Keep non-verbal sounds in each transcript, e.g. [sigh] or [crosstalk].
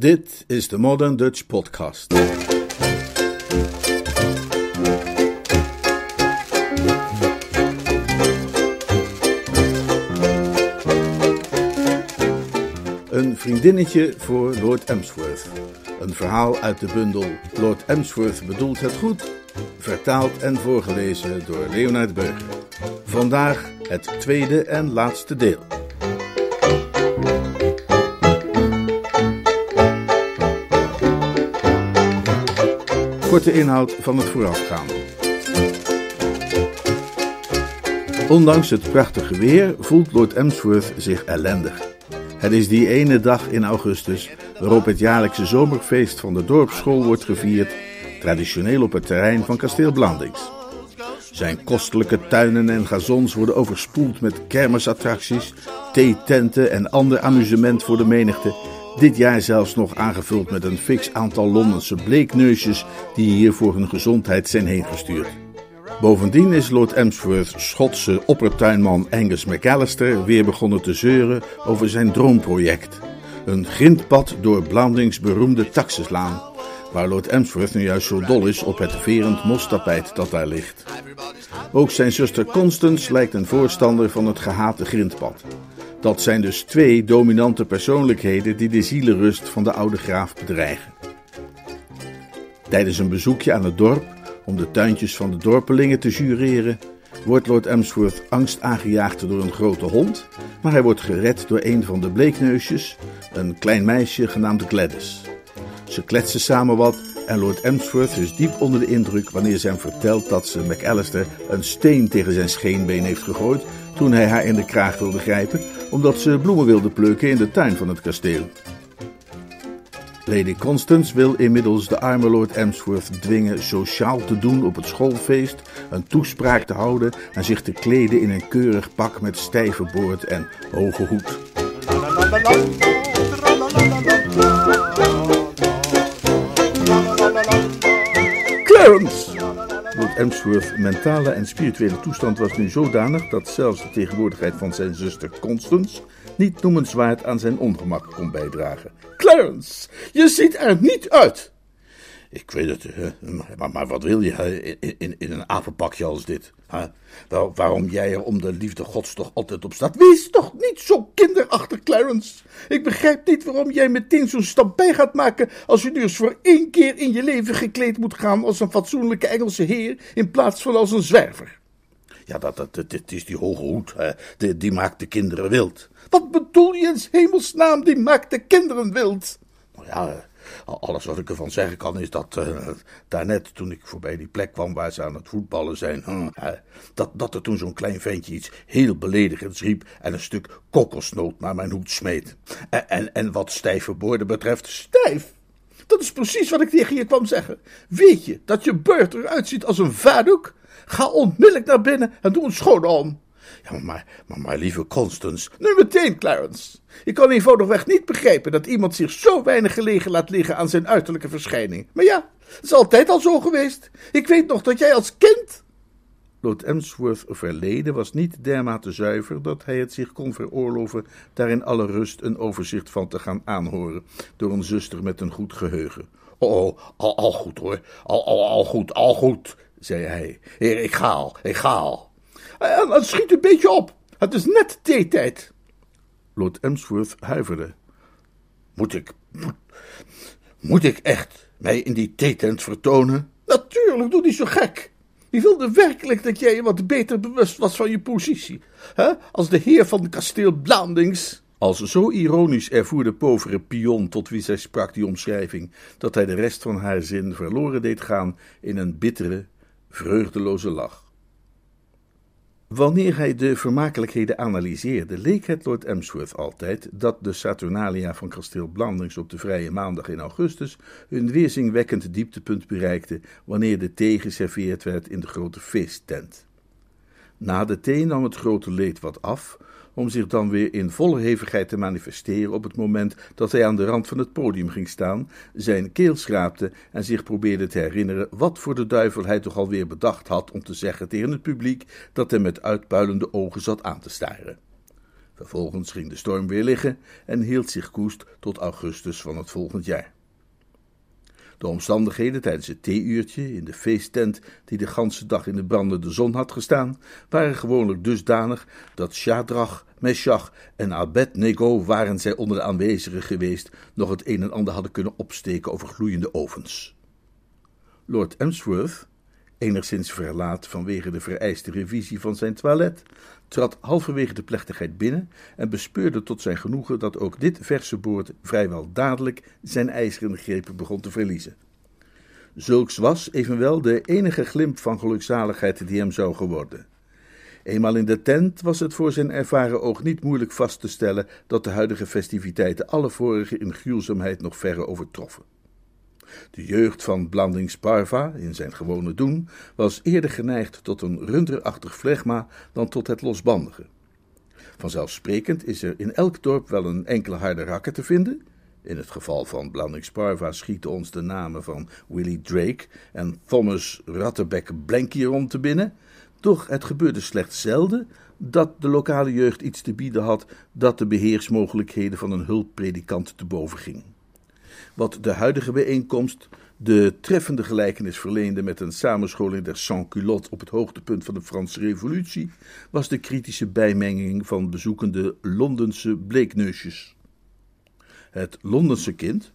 Dit is de Modern Dutch Podcast. Een vriendinnetje voor Lord Emsworth. Een verhaal uit de bundel Lord Emsworth bedoelt het goed, vertaald en voorgelezen door Leonard Burger. Vandaag het tweede en laatste deel. Korte inhoud van het voorafgaande. Ondanks het prachtige weer voelt Lord Emsworth zich ellendig. Het is die ene dag in augustus waarop het jaarlijkse zomerfeest van de dorpsschool wordt gevierd, traditioneel op het terrein van kasteel Blandings. Zijn kostelijke tuinen en gazons worden overspoeld met kermisattracties, theetenten en ander amusement voor de menigte. Dit jaar zelfs nog aangevuld met een fix aantal Londense bleekneusjes die hier voor hun gezondheid zijn heen gestuurd. Bovendien is Lord Emsworth's Schotse oppertuinman Angus McAllister weer begonnen te zeuren over zijn droomproject. Een grindpad door Blandings beroemde Taxislaan, waar Lord Emsworth nu juist zo dol is op het verend mostapijt dat daar ligt. Ook zijn zuster Constance lijkt een voorstander van het gehate grindpad. Dat zijn dus twee dominante persoonlijkheden die de zielenrust van de oude graaf bedreigen. Tijdens een bezoekje aan het dorp om de tuintjes van de dorpelingen te jureren, wordt Lord Emsworth angst aangejaagd door een grote hond, maar hij wordt gered door een van de bleekneusjes, een klein meisje genaamd Gladys. Ze kletsen samen wat en Lord Emsworth is diep onder de indruk wanneer ze hem vertelt dat ze McAllister een steen tegen zijn scheenbeen heeft gegooid toen hij haar in de kraag wilde grijpen, omdat ze bloemen wilde plukken in de tuin van het kasteel. Lady Constance wil inmiddels de arme Lord Emsworth dwingen sociaal te doen op het schoolfeest, een toespraak te houden en zich te kleden in een keurig pak met stijve boord en hoge hoed. Emsworth's mentale en spirituele toestand was nu zodanig dat zelfs de tegenwoordigheid van zijn zuster Constance niet noemenswaard aan zijn ongemak kon bijdragen. Clarence, je ziet er niet uit! Ik weet het, maar, maar wat wil je in, in, een apenpakje als dit? Waar, waarom jij er om de liefde gods toch altijd op staat? Wees toch niet zo kinderachtig, Clarence. Ik begrijp niet waarom jij meteen zo'n stap bij gaat maken als je nu eens voor één keer in je leven gekleed moet gaan als een fatsoenlijke Engelse heer in plaats van als een zwerver. Ja, dat, dat, dat, is die hoge hoed, hè. Die, die maakt de kinderen wild. Wat bedoel je in hemelsnaam, die maakt de kinderen wild? Nou ja, alles wat ik ervan zeggen kan is dat uh, daarnet, toen ik voorbij die plek kwam waar ze aan het voetballen zijn, uh, dat, dat er toen zo'n klein ventje iets heel beledigends riep en een stuk kokosnoot naar mijn hoed smeet. En, en, wat stijve woorden betreft, stijf! Dat is precies wat ik tegen je kwam zeggen. Weet je dat je beurt eruit ziet als een vadoek? Ga onmiddellijk naar binnen en doe een schone om. Maar, maar, maar lieve Constance, nu meteen, Clarence. Ik kan eenvoudigweg niet begrijpen dat iemand zich zo weinig gelegen laat liggen aan zijn uiterlijke verschijning. Maar ja, het is altijd al zo geweest. Ik weet nog dat jij als kind. Lord Emsworth verleden was niet dermate zuiver dat hij het zich kon veroorloven daar in alle rust een overzicht van te gaan aanhoren door een zuster met een goed geheugen. Oh, al, al goed hoor, al, al, al goed, al goed, zei hij. Ik ga al, ik ga al. En, en schiet een beetje op. Het is net theetijd. Lord Emsworth huiverde. Moet ik, moet, ik echt mij in die theetent vertonen? Natuurlijk, doe niet zo gek. Wie wilde werkelijk dat jij je wat beter bewust was van je positie? hè? Als de heer van kasteel Blandings. Als zo ironisch ervoer de povere pion tot wie zij sprak die omschrijving, dat hij de rest van haar zin verloren deed gaan in een bittere, vreugdeloze lach. Wanneer hij de vermakelijkheden analyseerde, leek het Lord Emsworth altijd dat de Saturnalia van kasteel Blandings op de vrije maandag in augustus een weerzinwekkend dieptepunt bereikte wanneer de thee geserveerd werd in de grote feesttent. Na de thee nam het grote leed wat af, om zich dan weer in volle hevigheid te manifesteren op het moment dat hij aan de rand van het podium ging staan, zijn keel schraapte en zich probeerde te herinneren wat voor de duivel hij toch alweer bedacht had om te zeggen tegen het publiek dat hem met uitpuilende ogen zat aan te staren. Vervolgens ging de storm weer liggen en hield zich koest tot augustus van het volgend jaar. De omstandigheden tijdens het theeuurtje in de feesttent die de ganse dag in de brandende zon had gestaan, waren gewoonlijk dusdanig dat Shadrach, Meshach en Abednego, waren zij onder de aanwezigen geweest, nog het een en ander hadden kunnen opsteken over gloeiende ovens. Lord Emsworth, enigszins verlaat vanwege de vereiste revisie van zijn toilet, trad halverwege de plechtigheid binnen en bespeurde tot zijn genoegen dat ook dit verse boord vrijwel dadelijk zijn ijzeren grepen begon te verliezen. Zulks was evenwel de enige glimp van gelukzaligheid die hem zou geworden. Eenmaal in de tent was het voor zijn ervaren oog niet moeilijk vast te stellen dat de huidige festiviteiten alle vorige in gruwzaamheid nog verre overtroffen. De jeugd van Blandings Parva, in zijn gewone doen, was eerder geneigd tot een runderachtig flegma dan tot het losbandige. Vanzelfsprekend is er in elk dorp wel een enkele harde rakker te vinden. In het geval van Blandings Parva schieten ons de namen van Willie Drake en Thomas Ratterbeck Blanky rond te binnen. Doch het gebeurde slechts zelden dat de lokale jeugd iets te bieden had dat de beheersmogelijkheden van een hulppredikant te boven ging wat de huidige bijeenkomst de treffende gelijkenis verleende met een samenscholing der sans-culottes op het hoogtepunt van de Franse Revolutie, was de kritische bijmenging van bezoekende Londense bleekneusjes. Het Londense kind,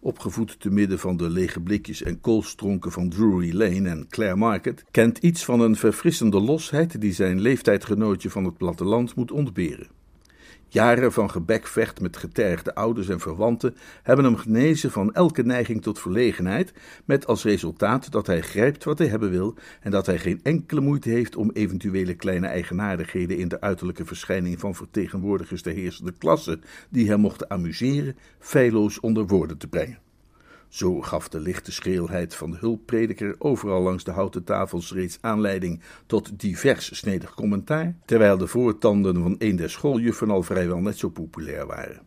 opgevoed te midden van de lege blikjes en koolstronken van Drury Lane en Clare Market, kent iets van een verfrissende losheid die zijn leeftijdgenootje van het platteland moet ontberen. Jaren van gebekvecht met getergde ouders en verwanten hebben hem genezen van elke neiging tot verlegenheid, met als resultaat dat hij grijpt wat hij hebben wil en dat hij geen enkele moeite heeft om eventuele kleine eigenaardigheden in de uiterlijke verschijning van vertegenwoordigers der heersende klasse, die hem mochten amuseren, feilloos onder woorden te brengen. Zo gaf de lichte scheelheid van de hulpprediker overal langs de houten tafels reeds aanleiding tot divers snedig commentaar, terwijl de voortanden van een der schooljuffen al vrijwel net zo populair waren.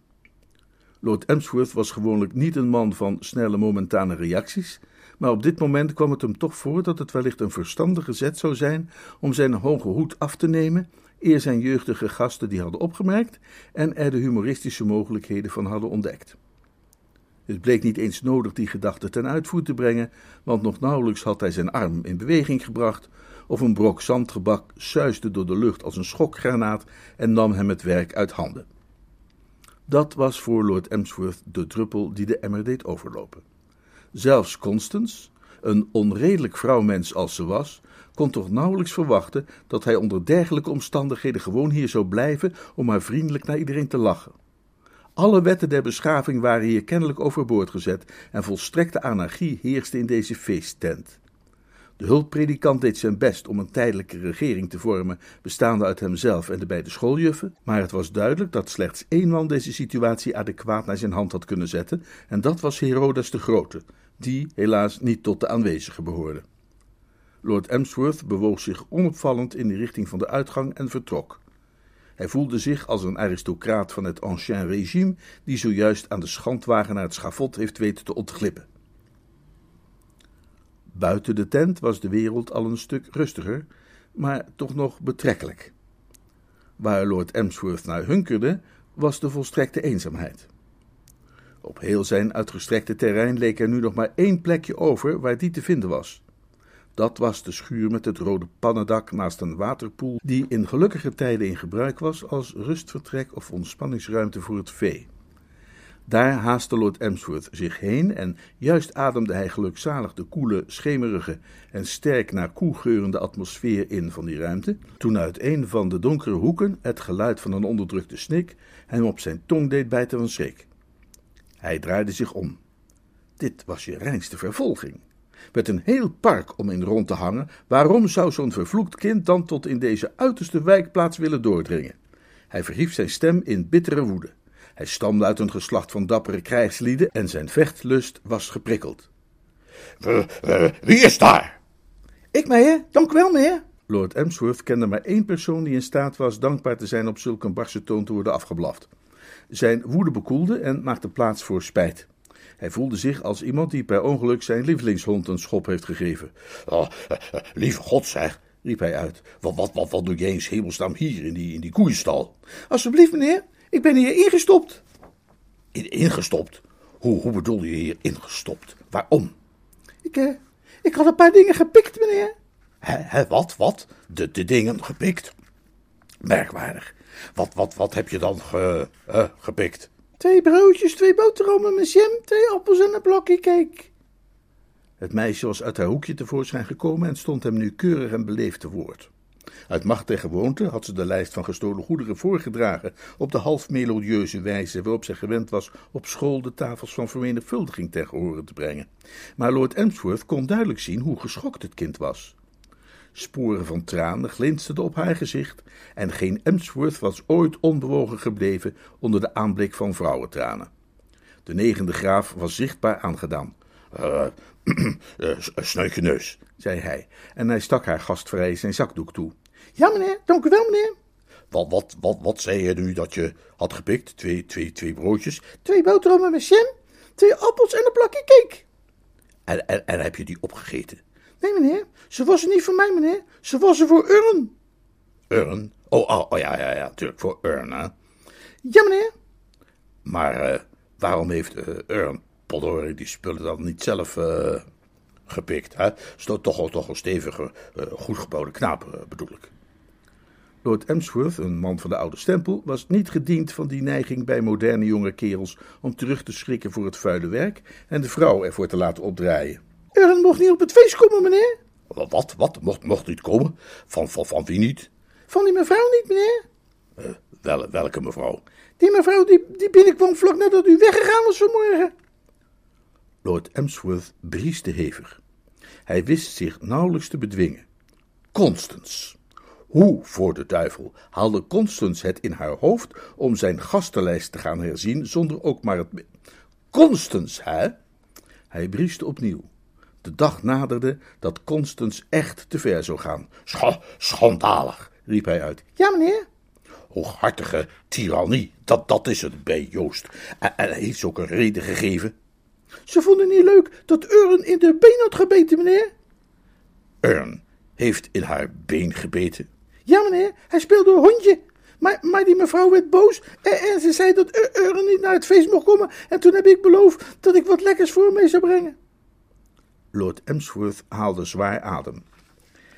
Lord Emsworth was gewoonlijk niet een man van snelle momentane reacties, maar op dit moment kwam het hem toch voor dat het wellicht een verstandige zet zou zijn om zijn hoge hoed af te nemen, eer zijn jeugdige gasten die hadden opgemerkt en er de humoristische mogelijkheden van hadden ontdekt. Het bleek niet eens nodig die gedachte ten uitvoer te brengen, want nog nauwelijks had hij zijn arm in beweging gebracht, of een brok zandgebak suisde door de lucht als een schokgranaat en nam hem het werk uit handen. Dat was voor Lord Emsworth de druppel die de emmer deed overlopen. Zelfs Constance, een onredelijk vrouwmens als ze was, kon toch nauwelijks verwachten dat hij onder dergelijke omstandigheden gewoon hier zou blijven om maar vriendelijk naar iedereen te lachen. Alle wetten der beschaving waren hier kennelijk overboord gezet en volstrekte anarchie heerste in deze feesttent. De hulppredikant deed zijn best om een tijdelijke regering te vormen, bestaande uit hemzelf en de beide schooljuffen, maar het was duidelijk dat slechts één man deze situatie adequaat naar zijn hand had kunnen zetten, en dat was Herodes de Grote, die helaas niet tot de aanwezigen behoorde. Lord Emsworth bewoog zich onopvallend in de richting van de uitgang en vertrok. Hij voelde zich als een aristocraat van het ancien régime die zojuist aan de schandwagen naar het schavot heeft weten te ontglippen. Buiten de tent was de wereld al een stuk rustiger, maar toch nog betrekkelijk. Waar Lord Emsworth naar hunkerde, was de volstrekte eenzaamheid. Op heel zijn uitgestrekte terrein leek er nu nog maar één plekje over waar die te vinden was. Dat was de schuur met het rode pannendak naast een waterpoel, die in gelukkige tijden in gebruik was als rustvertrek of ontspanningsruimte voor het vee. Daar haastte Lord Emsworth zich heen en juist ademde hij gelukzalig de koele, schemerige en sterk naar koe geurende atmosfeer in van die ruimte, toen uit een van de donkere hoeken het geluid van een onderdrukte snik hem op zijn tong deed bijten van schrik. Hij draaide zich om. Dit was je reinste vervolging met een heel park om in rond te hangen, waarom zou zo'n vervloekt kind dan tot in deze uiterste wijkplaats willen doordringen? Hij verhief zijn stem in bittere woede. Hij stamde uit een geslacht van dappere krijgslieden en zijn vechtlust was geprikkeld. wie is daar? Ik, meneer. Dank u wel, meneer. Lord Emsworth kende maar één persoon die in staat was dankbaar te zijn op zulk een barse toon te worden afgeblaft. Zijn woede bekoelde en maakte plaats voor spijt. Hij voelde zich als iemand die per ongeluk zijn lievelingshond een schop heeft gegeven. Oh, lieve God zeg, riep hij uit. Wat, wat, wat, doe jij eens hemelsnaam hier in die, in die koeienstal? Alsjeblieft, meneer. Ik ben hier ingestopt. In, ingestopt? Hoe, hoe bedoel je hier ingestopt? Waarom? Ik, eh, ik had een paar dingen gepikt, meneer. Hè, wat, wat? De, de dingen gepikt? Merkwaardig. Wat, wat, wat heb je dan ge, eh, gepikt? Twee broodjes, twee boterhammen met jam, twee appels en een blokje cake. Het meisje was uit haar hoekje tevoorschijn gekomen en stond hem nu keurig en beleefd te woord. Uit macht en gewoonte had ze de lijst van gestolen goederen voorgedragen op de half melodieuze wijze waarop zij gewend was op school de tafels van vermenigvuldiging ter gehore te brengen. Maar Lord Emsworth kon duidelijk zien hoe geschokt het kind was. Sporen van tranen glinsterden op haar gezicht en geen Emsworth was ooit onbewogen gebleven onder de aanblik van vrouwentranen. De negende graaf was zichtbaar aangedaan. [clears throat] Uh, snuit neus, zei hij, en hij stak haar gastvrij zijn zakdoek toe. Ja, meneer, dank u wel, meneer. Wat, wat, wat, wat zei je nu dat je had gepikt? Twee, twee, twee broodjes? Twee boterhammen met jam, twee appels en een plakje cake. En, en, en heb je die opgegeten? Nee, meneer, ze was er niet voor mij, meneer. Ze was er voor Urn. Urn? Oh, oh, oh ja, ja, ja, natuurlijk, voor Urn, hè? Ja, meneer. Maar uh, waarom heeft uh, Urn, die spullen dan niet zelf uh, gepikt, hè? Stoot toch al toch een stevige, goed gebouwde knaap, bedoel ik. Lord Emsworth, een man van de oude stempel, was niet gediend van die neiging bij moderne jonge kerels om terug te schrikken voor het vuile werk en de vrouw ervoor te laten opdraaien. Urn mocht niet op het feest komen, meneer. Wat, wat? Mocht, mocht niet komen? Van, van, van wie niet? Van die mevrouw niet, meneer. Uh, wel, welke mevrouw? Die mevrouw die, die binnenkwam vlak nadat u weggegaan was vanmorgen. Lord Emsworth brieste hevig. Hij wist zich nauwelijks te bedwingen. Constance. Hoe voor de duivel haalde Constance het in haar hoofd om zijn gastenlijst te gaan herzien zonder ook maar het. Constance, hè? Hij brieste opnieuw. De dag naderde dat Constance echt te ver zou gaan. Sch schandalig, riep hij uit. Ja, meneer. Hooghartige tirannie, dat, dat is het bij Joost. En, en heeft ze ook een reden gegeven? Ze vonden niet leuk dat Urn in de been had gebeten, meneer. Urn heeft in haar been gebeten? Ja, meneer, hij speelde een hondje. Maar, maar die mevrouw werd boos en, en ze zei dat Urn niet naar het feest mocht komen. En toen heb ik beloofd dat ik wat lekkers voor hem mee zou brengen. Lord Emsworth haalde zwaar adem.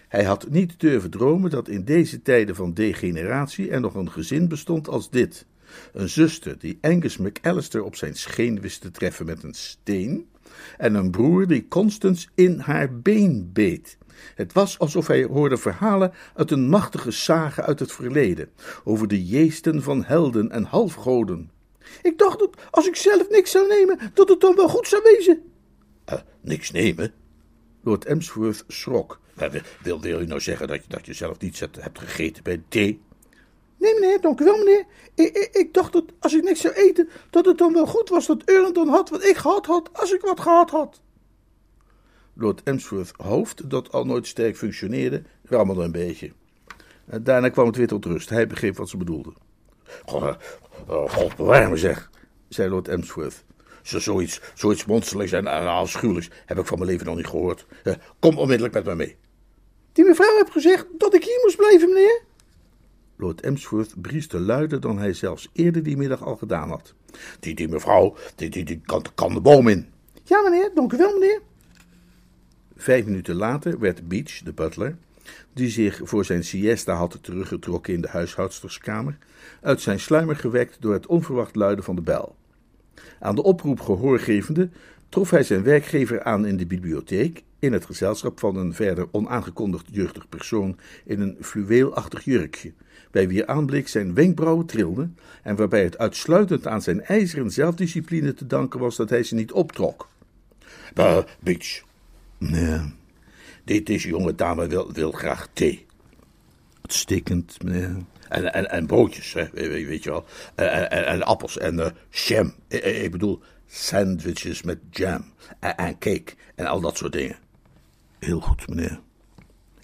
Hij had niet durven dromen dat in deze tijden van degeneratie er nog een gezin bestond als dit. Een zuster die Angus McAllister op zijn scheen wist te treffen met een steen, en een broer die Constance in haar been beet. Het was alsof hij hoorde verhalen uit een machtige sage uit het verleden, over de jeesten van helden en halfgoden. Ik dacht dat als ik zelf niks zou nemen, dat het dan wel goed zou wezen. Uh, niks nemen? Lord Emsworth schrok. Wil, wil u nou zeggen dat je, dat je zelf niets hebt, hebt gegeten bij thee? Nee, meneer, dank u wel, meneer. Ik, ik, ik, dacht dat als ik niks zou eten, dat het dan wel goed was dat Urn dan had wat ik gehad had, als ik wat gehad had. Lord Emsworth hoofd, dat al nooit sterk functioneerde, rammelde een beetje. En daarna kwam het weer tot rust. Hij begreep wat ze bedoelde. God, uh, God bewaar me zeg, zei Lord Emsworth. Zo, zoiets, zoiets monsterlijks en afschuwelijks heb ik van mijn leven nog niet gehoord. Uh, kom onmiddellijk met me mee. Die mevrouw heeft gezegd dat ik hier moest blijven, meneer. Lord Emsworth brieste luider dan hij zelfs eerder die middag al gedaan had. Die, die mevrouw, die, die, die kan, kan de boom in. Ja, meneer, dank u wel, meneer. Vijf minuten later werd Beach, de butler, die zich voor zijn siesta had teruggetrokken in de huishoudsterskamer, uit zijn sluimer gewekt door het onverwacht luiden van de bel. Aan de oproep gehoorgevende trof hij zijn werkgever aan in de bibliotheek, in het gezelschap van een verder onaangekondigd jeugdig persoon in een fluweelachtig jurkje, bij wier aanblik zijn wenkbrauwen trilden en waarbij het uitsluitend aan zijn ijzeren zelfdiscipline te danken was dat hij ze niet optrok. Uh, Beach. Nee. Deze jonge dame wil, wil graag thee. Uitstekend, meneer. En, en, broodjes, hè, weet je wel. En, en, appels en uh, jam. Ik, bedoel, sandwiches met jam. En, cake en al dat soort dingen. Heel goed, meneer.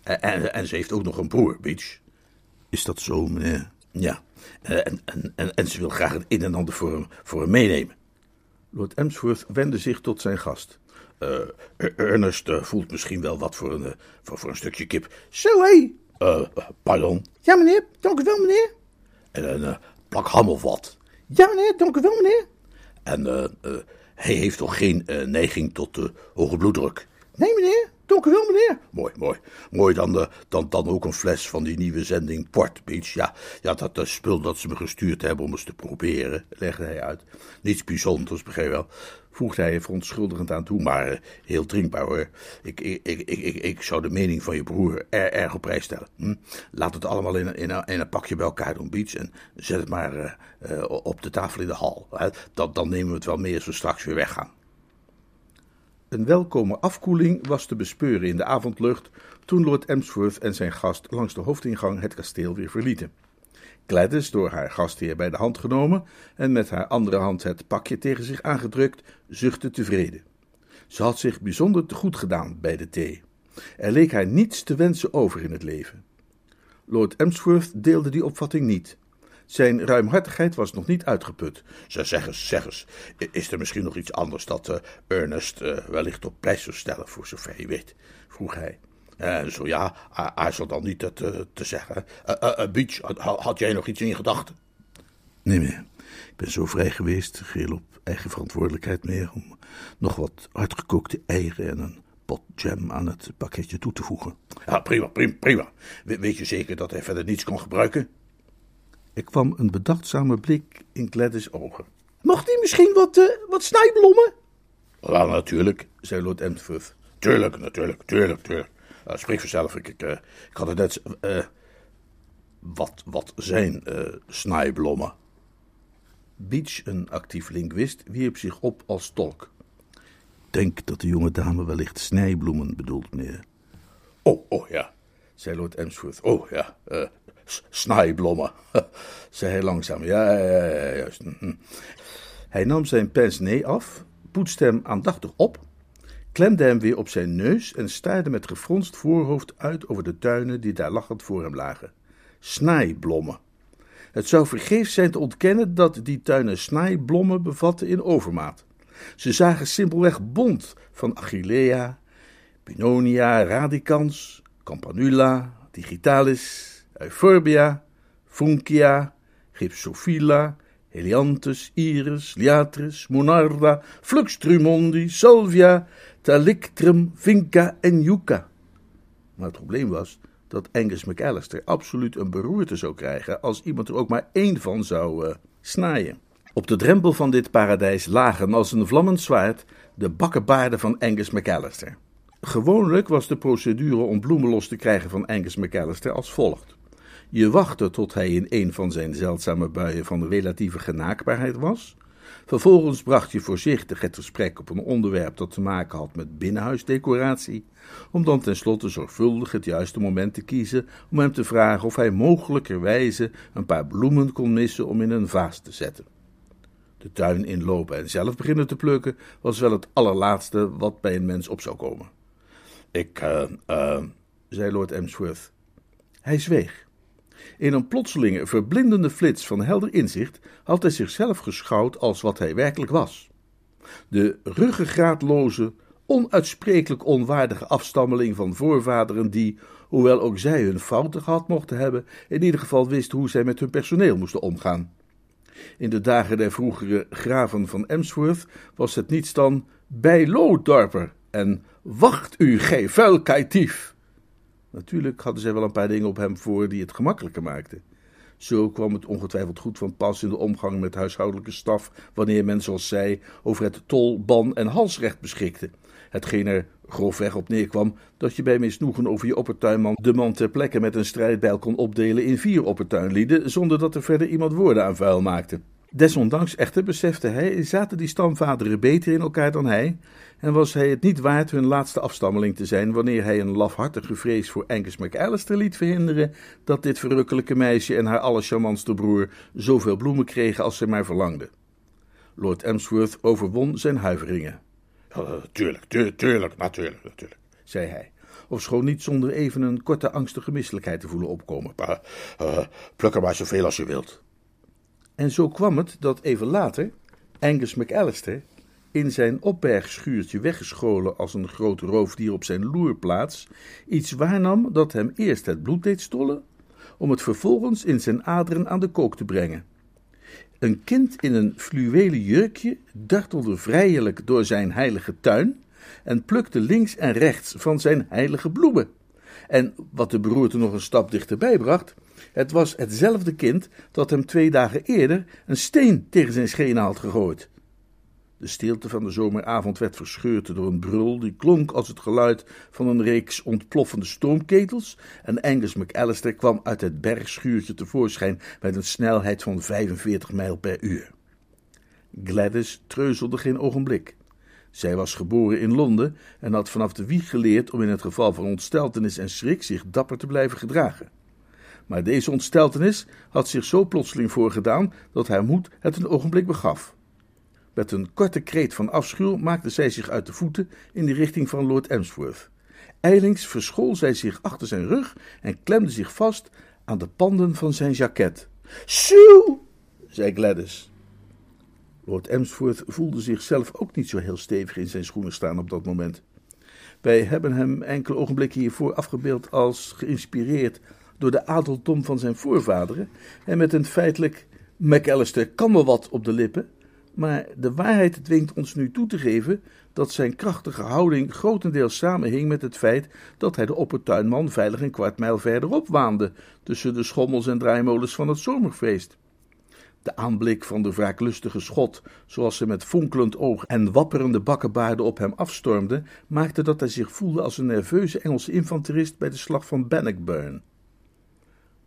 En, en, ze heeft ook nog een broer, Beach. Is dat zo, meneer? Ja. En, en, en, en ze wil graag het een en ander voor hem, voor meenemen. Lord Emsworth wendde zich tot zijn gast. Uh, Ernest voelt misschien wel wat voor een, voor, voor een stukje kip. Zo, hé. Pardon? Ja, meneer. Dank u wel, meneer. En een plak ham of wat? Ja, meneer. Dank u wel, meneer. En hij heeft toch geen neiging tot hoge bloeddruk? Nee, meneer. Dank u wel, meneer. Mooi, mooi. Mooi dan, uh, dan, dan ook een fles van die nieuwe zending Port Beach. Ja, ja dat uh, spul dat ze me gestuurd hebben om eens te proberen, legde hij uit. Niets bijzonders, begrijp je wel. Voegde hij verontschuldigend aan toe, maar heel drinkbaar hoor. Ik, ik, ik, ik, ik, zou de mening van je broer er, erg op prijs stellen. Hm? Laat het allemaal in, in, in, een pakje bij elkaar doen, Beach. En zet het maar op de tafel in de hal. Dan, dan nemen we het wel mee als we straks weer weggaan. Een welkome afkoeling was te bespeuren in de avondlucht toen Lord Emsworth en zijn gast langs de hoofdingang het kasteel weer verlieten. Gladys, door haar gastheer bij de hand genomen en met haar andere hand het pakje tegen zich aangedrukt, zuchtte tevreden. Ze had zich bijzonder te goed gedaan bij de thee. Er leek haar niets te wensen over in het leven. Lord Emsworth deelde die opvatting niet. Zijn ruimhartigheid was nog niet uitgeput. Ze zeg eens, zeg eens, is er misschien nog iets anders dat uh, Ernest uh, wellicht op prijs zou stellen, voor zover je weet? vroeg hij. En zo ja, aarzel dan niet het uh, te zeggen. Beach, had, had, jij nog iets in gedachten? Nee meer. Ik ben zo vrij geweest, geheel op eigen verantwoordelijkheid meer, om nog wat hardgekookte eieren en een pot jam aan het pakketje toe te voegen. Ja, prima, prima, prima. weet je zeker dat hij verder niets kon gebruiken? Er kwam een bedachtzame blik in Gladys' ogen. Mocht hij misschien wat, uh, wat snijblommen? Ja, natuurlijk, zei Lord Emsworth. Tuurlijk, natuurlijk, tuurlijk, tuurlijk. Uh, spreek vanzelf, ik, ik, uh, ik had het net... wat, wat zijn snijblommen? Beach, een actief linguist, wierp zich op als tolk. Denk dat de jonge dame wellicht snijbloemen bedoelt, meneer. Oh, oh ja, zei Lord Emsworth. Oh ja, snijblommen, [laughs] zei hij langzaam. Ja, ja, ja, juist. Hm. Hij nam zijn pince af, poetste hem aandachtig op, klemde hem weer op zijn neus en staarde met gefronst voorhoofd uit over de tuinen die daar lachend voor hem lagen. Snijblommen. Het zou vergeefs zijn te ontkennen dat die tuinen snijblommen bevatten in overmaat. Ze zagen simpelweg bont van Achillea, Pinonia radicans, Campanula, digitalis, Euphorbia, Funkia, Gypsophila, Helianthus, Iris, Liatris, Monarda, Flux trumondi, Salvia, Talictrum, Vinca en Yucca. Maar het probleem was dat Angus McAllister absoluut een beroerte zou krijgen als iemand er ook maar één van zou uh, snijden. Op de drempel van dit paradijs lagen als een vlammend zwaard de bakkenbaarden van Angus McAllister. Gewoonlijk was de procedure om bloemen los te krijgen van Angus McAllister als volgt. Je wachtte tot hij in een van zijn zeldzame buien van relatieve genaakbaarheid was. Vervolgens bracht je voorzichtig het gesprek op een onderwerp dat te maken had met binnenhuisdecoratie, om dan tenslotte zorgvuldig het juiste moment te kiezen om hem te vragen of hij mogelijkerwijze een paar bloemen kon missen om in een vaas te zetten. De tuin inlopen en zelf beginnen te plukken was wel het allerlaatste wat bij een mens op zou komen. Ik, uh, zei Lord Emsworth. Hij zweeg. In een plotselinge, verblindende flits van helder inzicht had hij zichzelf geschouwd als wat hij werkelijk was. De ruggengraatloze, onuitsprekelijk onwaardige afstammeling van voorvaderen die, hoewel ook zij hun fouten gehad mochten hebben, in ieder geval wisten hoe zij met hun personeel moesten omgaan. In de dagen der vroegere graven van Emsworth was het niets dan bij Loodorper en wacht u, gij vuil kaitief. Natuurlijk hadden zij wel een paar dingen op hem voor die het gemakkelijker maakten. Zo kwam het ongetwijfeld goed van pas in de omgang met huishoudelijke staf, wanneer men, zoals zij, over het tol, ban en halsrecht beschikte. Hetgeen er grofweg op neerkwam dat je bij misnoegen over je oppertuinman de man ter plekke met een strijdbijl kon opdelen in vier oppertuinlieden, zonder dat er verder iemand woorden aan vuil maakte. Desondanks echter besefte hij, zaten die stamvaderen beter in elkaar dan hij, en was hij het niet waard hun laatste afstammeling te zijn wanneer hij een lafhartige vrees voor Angus McAllister liet verhinderen dat dit verrukkelijke meisje en haar allercharmantste broer zoveel bloemen kregen als ze maar verlangden. Lord Emsworth overwon zijn huiveringen. tuurlijk, tuurlijk, natuurlijk, natuurlijk, zei hij, ofschoon niet zonder even een korte angstige misselijkheid te voelen opkomen. Uh, pluk er maar zoveel als je wilt. En zo kwam het dat even later Angus McAllister in zijn opbergschuurtje weggescholen als een groot roofdier op zijn loerplaats, iets waarnam dat hem eerst het bloed deed stollen, om het vervolgens in zijn aderen aan de kook te brengen. Een kind in een fluwelen jurkje dartelde vrijelijk door zijn heilige tuin en plukte links en rechts van zijn heilige bloemen. En wat de beroerte nog een stap dichterbij bracht, het was hetzelfde kind dat hem twee dagen eerder een steen tegen zijn schenen had gegooid. De stilte van de zomeravond werd verscheurd door een brul die klonk als het geluid van een reeks ontploffende stoomketels en Angus McAllister kwam uit het bergschuurtje tevoorschijn met een snelheid van 45 mijl per uur. Gladys treuzelde geen ogenblik. Zij was geboren in Londen en had vanaf de wieg geleerd om in het geval van ontsteltenis en schrik zich dapper te blijven gedragen. Maar deze ontsteltenis had zich zo plotseling voorgedaan dat haar moed het een ogenblik begaf. Met een korte kreet van afschuw maakte zij zich uit de voeten in de richting van Lord Emsworth. Eilings verschool zij zich achter zijn rug en klemde zich vast aan de panden van zijn jaket. Sue! zei Gladys. Lord Emsworth voelde zichzelf ook niet zo heel stevig in zijn schoenen staan op dat moment. Wij hebben hem enkele ogenblikken hiervoor afgebeeld als geïnspireerd door de adeldom van zijn voorvaderen en met een feitelijk McAllister kan wel wat op de lippen, maar de waarheid dwingt ons nu toe te geven dat zijn krachtige houding grotendeels samenhing met het feit dat hij de oppertuinman veilig een kwart mijl verderop waande, tussen de schommels en draaimolens van het zomerfeest. De aanblik van de wraaklustige schot, zoals ze met fonkelend oog en wapperende bakkenbaarden op hem afstormde, maakte dat hij zich voelde als een nerveuze Engelse infanterist bij de slag van Bannockburn.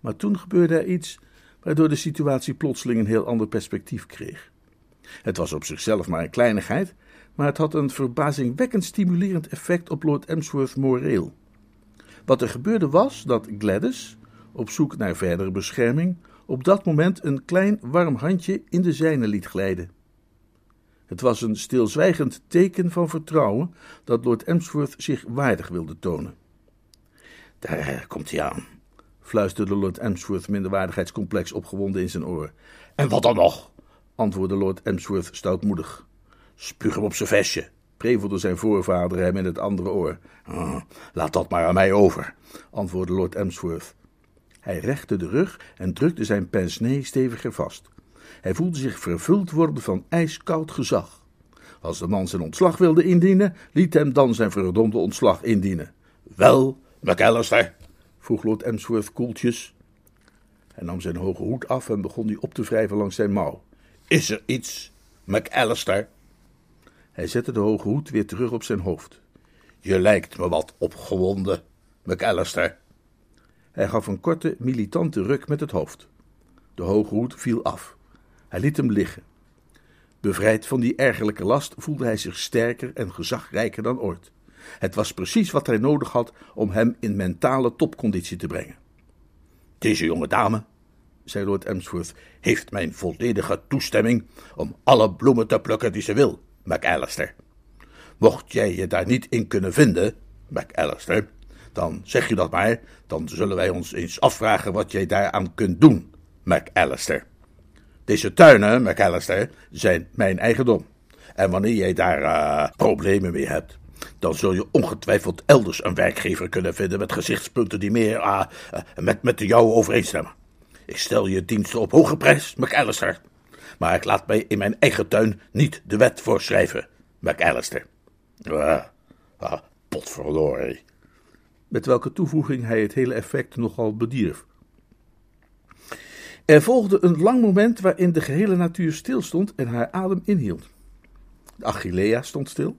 Maar toen gebeurde er iets waardoor de situatie plotseling een heel ander perspectief kreeg. Het was op zichzelf maar een kleinigheid, maar het had een verbazingwekkend stimulerend effect op Lord Emsworth moreel. Wat er gebeurde was dat Gladys, op zoek naar verdere bescherming, op dat moment een klein warm handje in de zijne liet glijden. Het was een stilzwijgend teken van vertrouwen dat Lord Emsworth zich waardig wilde tonen. Daar komt hij aan, fluisterde Lord Emsworth minderwaardigheidscomplex opgewonden in zijn oor. En wat dan nog? Antwoordde Lord Emsworth stoutmoedig. Spuug hem op zijn vestje, prevelde zijn voorvader hem in het andere oor. Ah, laat dat maar aan mij over, antwoordde Lord Emsworth. Hij rechte de rug en drukte zijn pince steviger vast. Hij voelde zich vervuld worden van ijskoud gezag. Als de man zijn ontslag wilde indienen, liet hem dan zijn verdomde ontslag indienen. Wel, McAllister, vroeg Lord Emsworth koeltjes. Hij nam zijn hoge hoed af en begon die op te wrijven langs zijn mouw. Is er iets, McAllister? Hij zette de hoge hoed weer terug op zijn hoofd. Je lijkt me wat opgewonden, McAllister. Hij gaf een korte, militante ruk met het hoofd. De hoge hoed viel af. Hij liet hem liggen. Bevrijd van die ergerlijke last voelde hij zich sterker en gezagrijker dan ooit. Het was precies wat hij nodig had om hem in mentale topconditie te brengen. Deze jonge dame, zei Lord Emsworth, heeft mijn volledige toestemming om alle bloemen te plukken die ze wil, McAllister. Mocht jij je daar niet in kunnen vinden, McAllister, dan zeg je dat maar, dan zullen wij ons eens afvragen wat jij daaraan kunt doen, McAllister. Deze tuinen, McAllister, zijn mijn eigendom. En wanneer jij daar uh, problemen mee hebt, dan zul je ongetwijfeld elders een werkgever kunnen vinden met gezichtspunten die meer uh, met, met de overeenstemmen. Ik stel je diensten op hoge prijs, McAllister. Maar ik laat mij in mijn eigen tuin niet de wet voorschrijven, McAllister. Ah, ah, potverdorie met welke toevoeging hij het hele effect nogal bedierf. Er volgde een lang moment waarin de gehele natuur stilstond en haar adem inhield. De Achillea stond stil,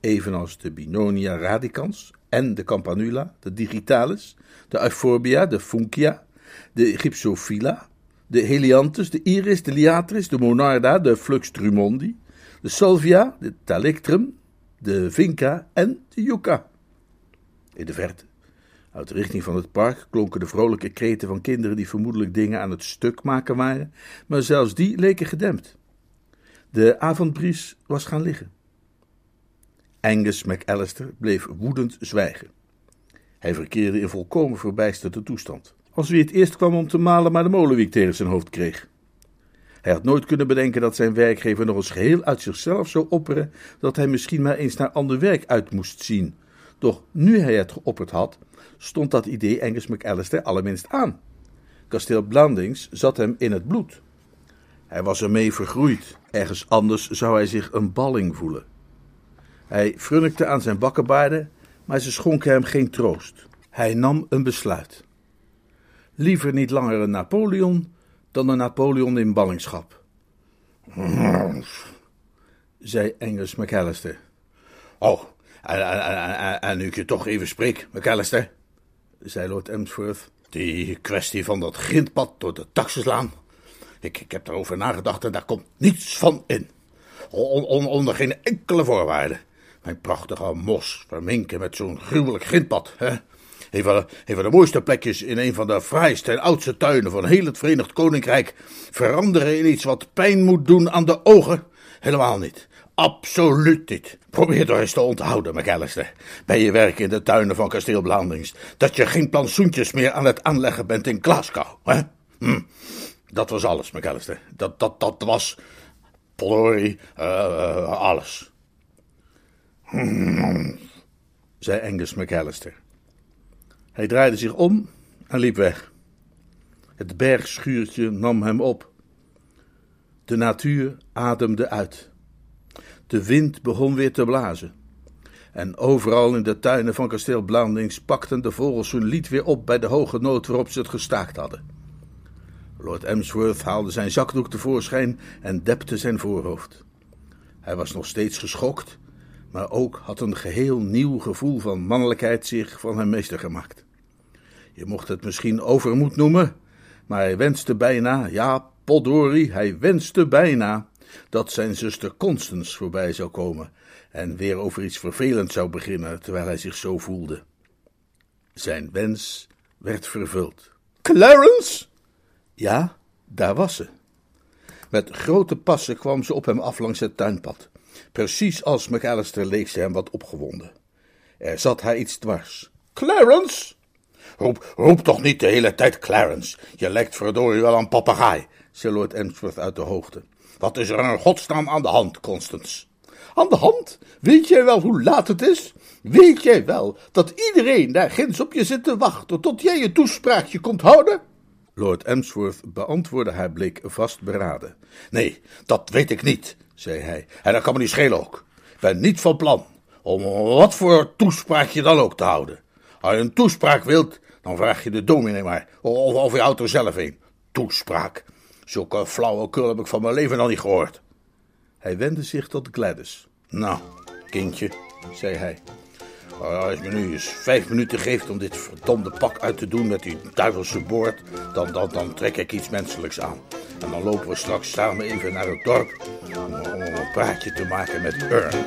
evenals de Binonia radicans en de Campanula, de Digitalis, de Euphorbia, de Funkia, de Gypsophila, de Helianthus, de Iris, de Liatris, de Monarda, de Flux drumondi, de Salvia, de Talectrum, de Vinca en de Yucca. In de verte, uit de richting van het park, klonken de vrolijke kreten van kinderen die vermoedelijk dingen aan het stuk maken waren, maar zelfs die leken gedempt. De avondbries was gaan liggen. Angus McAllister bleef woedend zwijgen. Hij verkeerde in volkomen verbijsterde toestand, als wie het eerst kwam om te malen maar de molenwiek tegen zijn hoofd kreeg. Hij had nooit kunnen bedenken dat zijn werkgever nog eens geheel uit zichzelf zou opperen dat hij misschien maar eens naar ander werk uit moest zien. Doch nu hij het geopperd had, stond dat idee Angus McAllister allerminst aan. Kasteel Blandings zat hem in het bloed. Hij was ermee vergroeid. Ergens anders zou hij zich een balling voelen. Hij frunnikte aan zijn bakkenbaarden, maar ze schonken hem geen troost. Hij nam een besluit. Liever niet langer een Napoleon dan een Napoleon in ballingschap. [sniffs] zei Angus McAllister. Oh, en, en, nu ik je toch even spreek, McAllister, zei Lord Emsworth. Die kwestie van dat grindpad door de taxislaan. Ik, ik heb erover nagedacht en daar komt niets van in. onder geen enkele voorwaarde. Mijn prachtige mos verminken met zo'n gruwelijk grindpad. Hè? Een van, de, mooiste plekjes in een van de fraaiste en oudste tuinen van heel het Verenigd Koninkrijk veranderen in iets wat pijn moet doen aan de ogen? Helemaal niet. Absoluut niet. Probeer toch eens te onthouden, McAllister, bij je werk in de tuinen van kasteel Blandings, dat je geen plantsoentjes meer aan het aanleggen bent in Glasgow. Hè? Hm. Dat was alles, McAllister. Dat, dat, dat was, Pollory, uh, alles. Hm, zei Angus McAllister. Hij draaide zich om en liep weg. Het bergschuurtje nam hem op. De natuur ademde uit. De wind begon weer te blazen. En overal in de tuinen van kasteel Blandings pakten de vogels hun lied weer op bij de hoge noot waarop ze het gestaakt hadden. Lord Emsworth haalde zijn zakdoek tevoorschijn en depte zijn voorhoofd. Hij was nog steeds geschokt, maar ook had een geheel nieuw gevoel van mannelijkheid zich van hem meester gemaakt. Je mocht het misschien overmoed noemen, maar hij wenste bijna, ja, Poddori, hij wenste bijna dat zijn zuster Constance voorbij zou komen en weer over iets vervelends zou beginnen terwijl hij zich zo voelde. Zijn wens werd vervuld. Clarence! Ja, daar was ze. Met grote passen kwam ze op hem af langs het tuinpad. Precies als McAllister leek ze hem wat opgewonden. Er zat haar iets dwars. Clarence! Roep, roep toch niet de hele tijd Clarence. Je lijkt verdorie wel een papegaai, zei Lord Emsworth uit de hoogte. Wat is er in godsnaam aan de hand, Constance? Aan de hand? Weet jij wel hoe laat het is? Weet jij wel dat iedereen daar ginds op je zit te wachten tot jij je toespraakje komt houden? Lord Emsworth beantwoordde haar blik vastberaden. Nee, dat weet ik niet, zei hij. En dat kan me niet schelen ook. Ik ben niet van plan om wat voor toespraak je dan ook te houden. Als je een toespraak wilt, dan vraag je de dominee maar. Of, of je houdt er zelf een. Toespraak. Zulke flauwekul heb ik van mijn leven nog niet gehoord. Hij wendde zich tot Gladys. Nou, kindje, zei hij. Als je me nu eens vijf minuten geeft om dit verdomde pak uit te doen met die duivelse boord, dan, dan, dan trek ik iets menselijks aan. En dan lopen we straks samen even naar het dorp om, om een praatje te maken met Ern.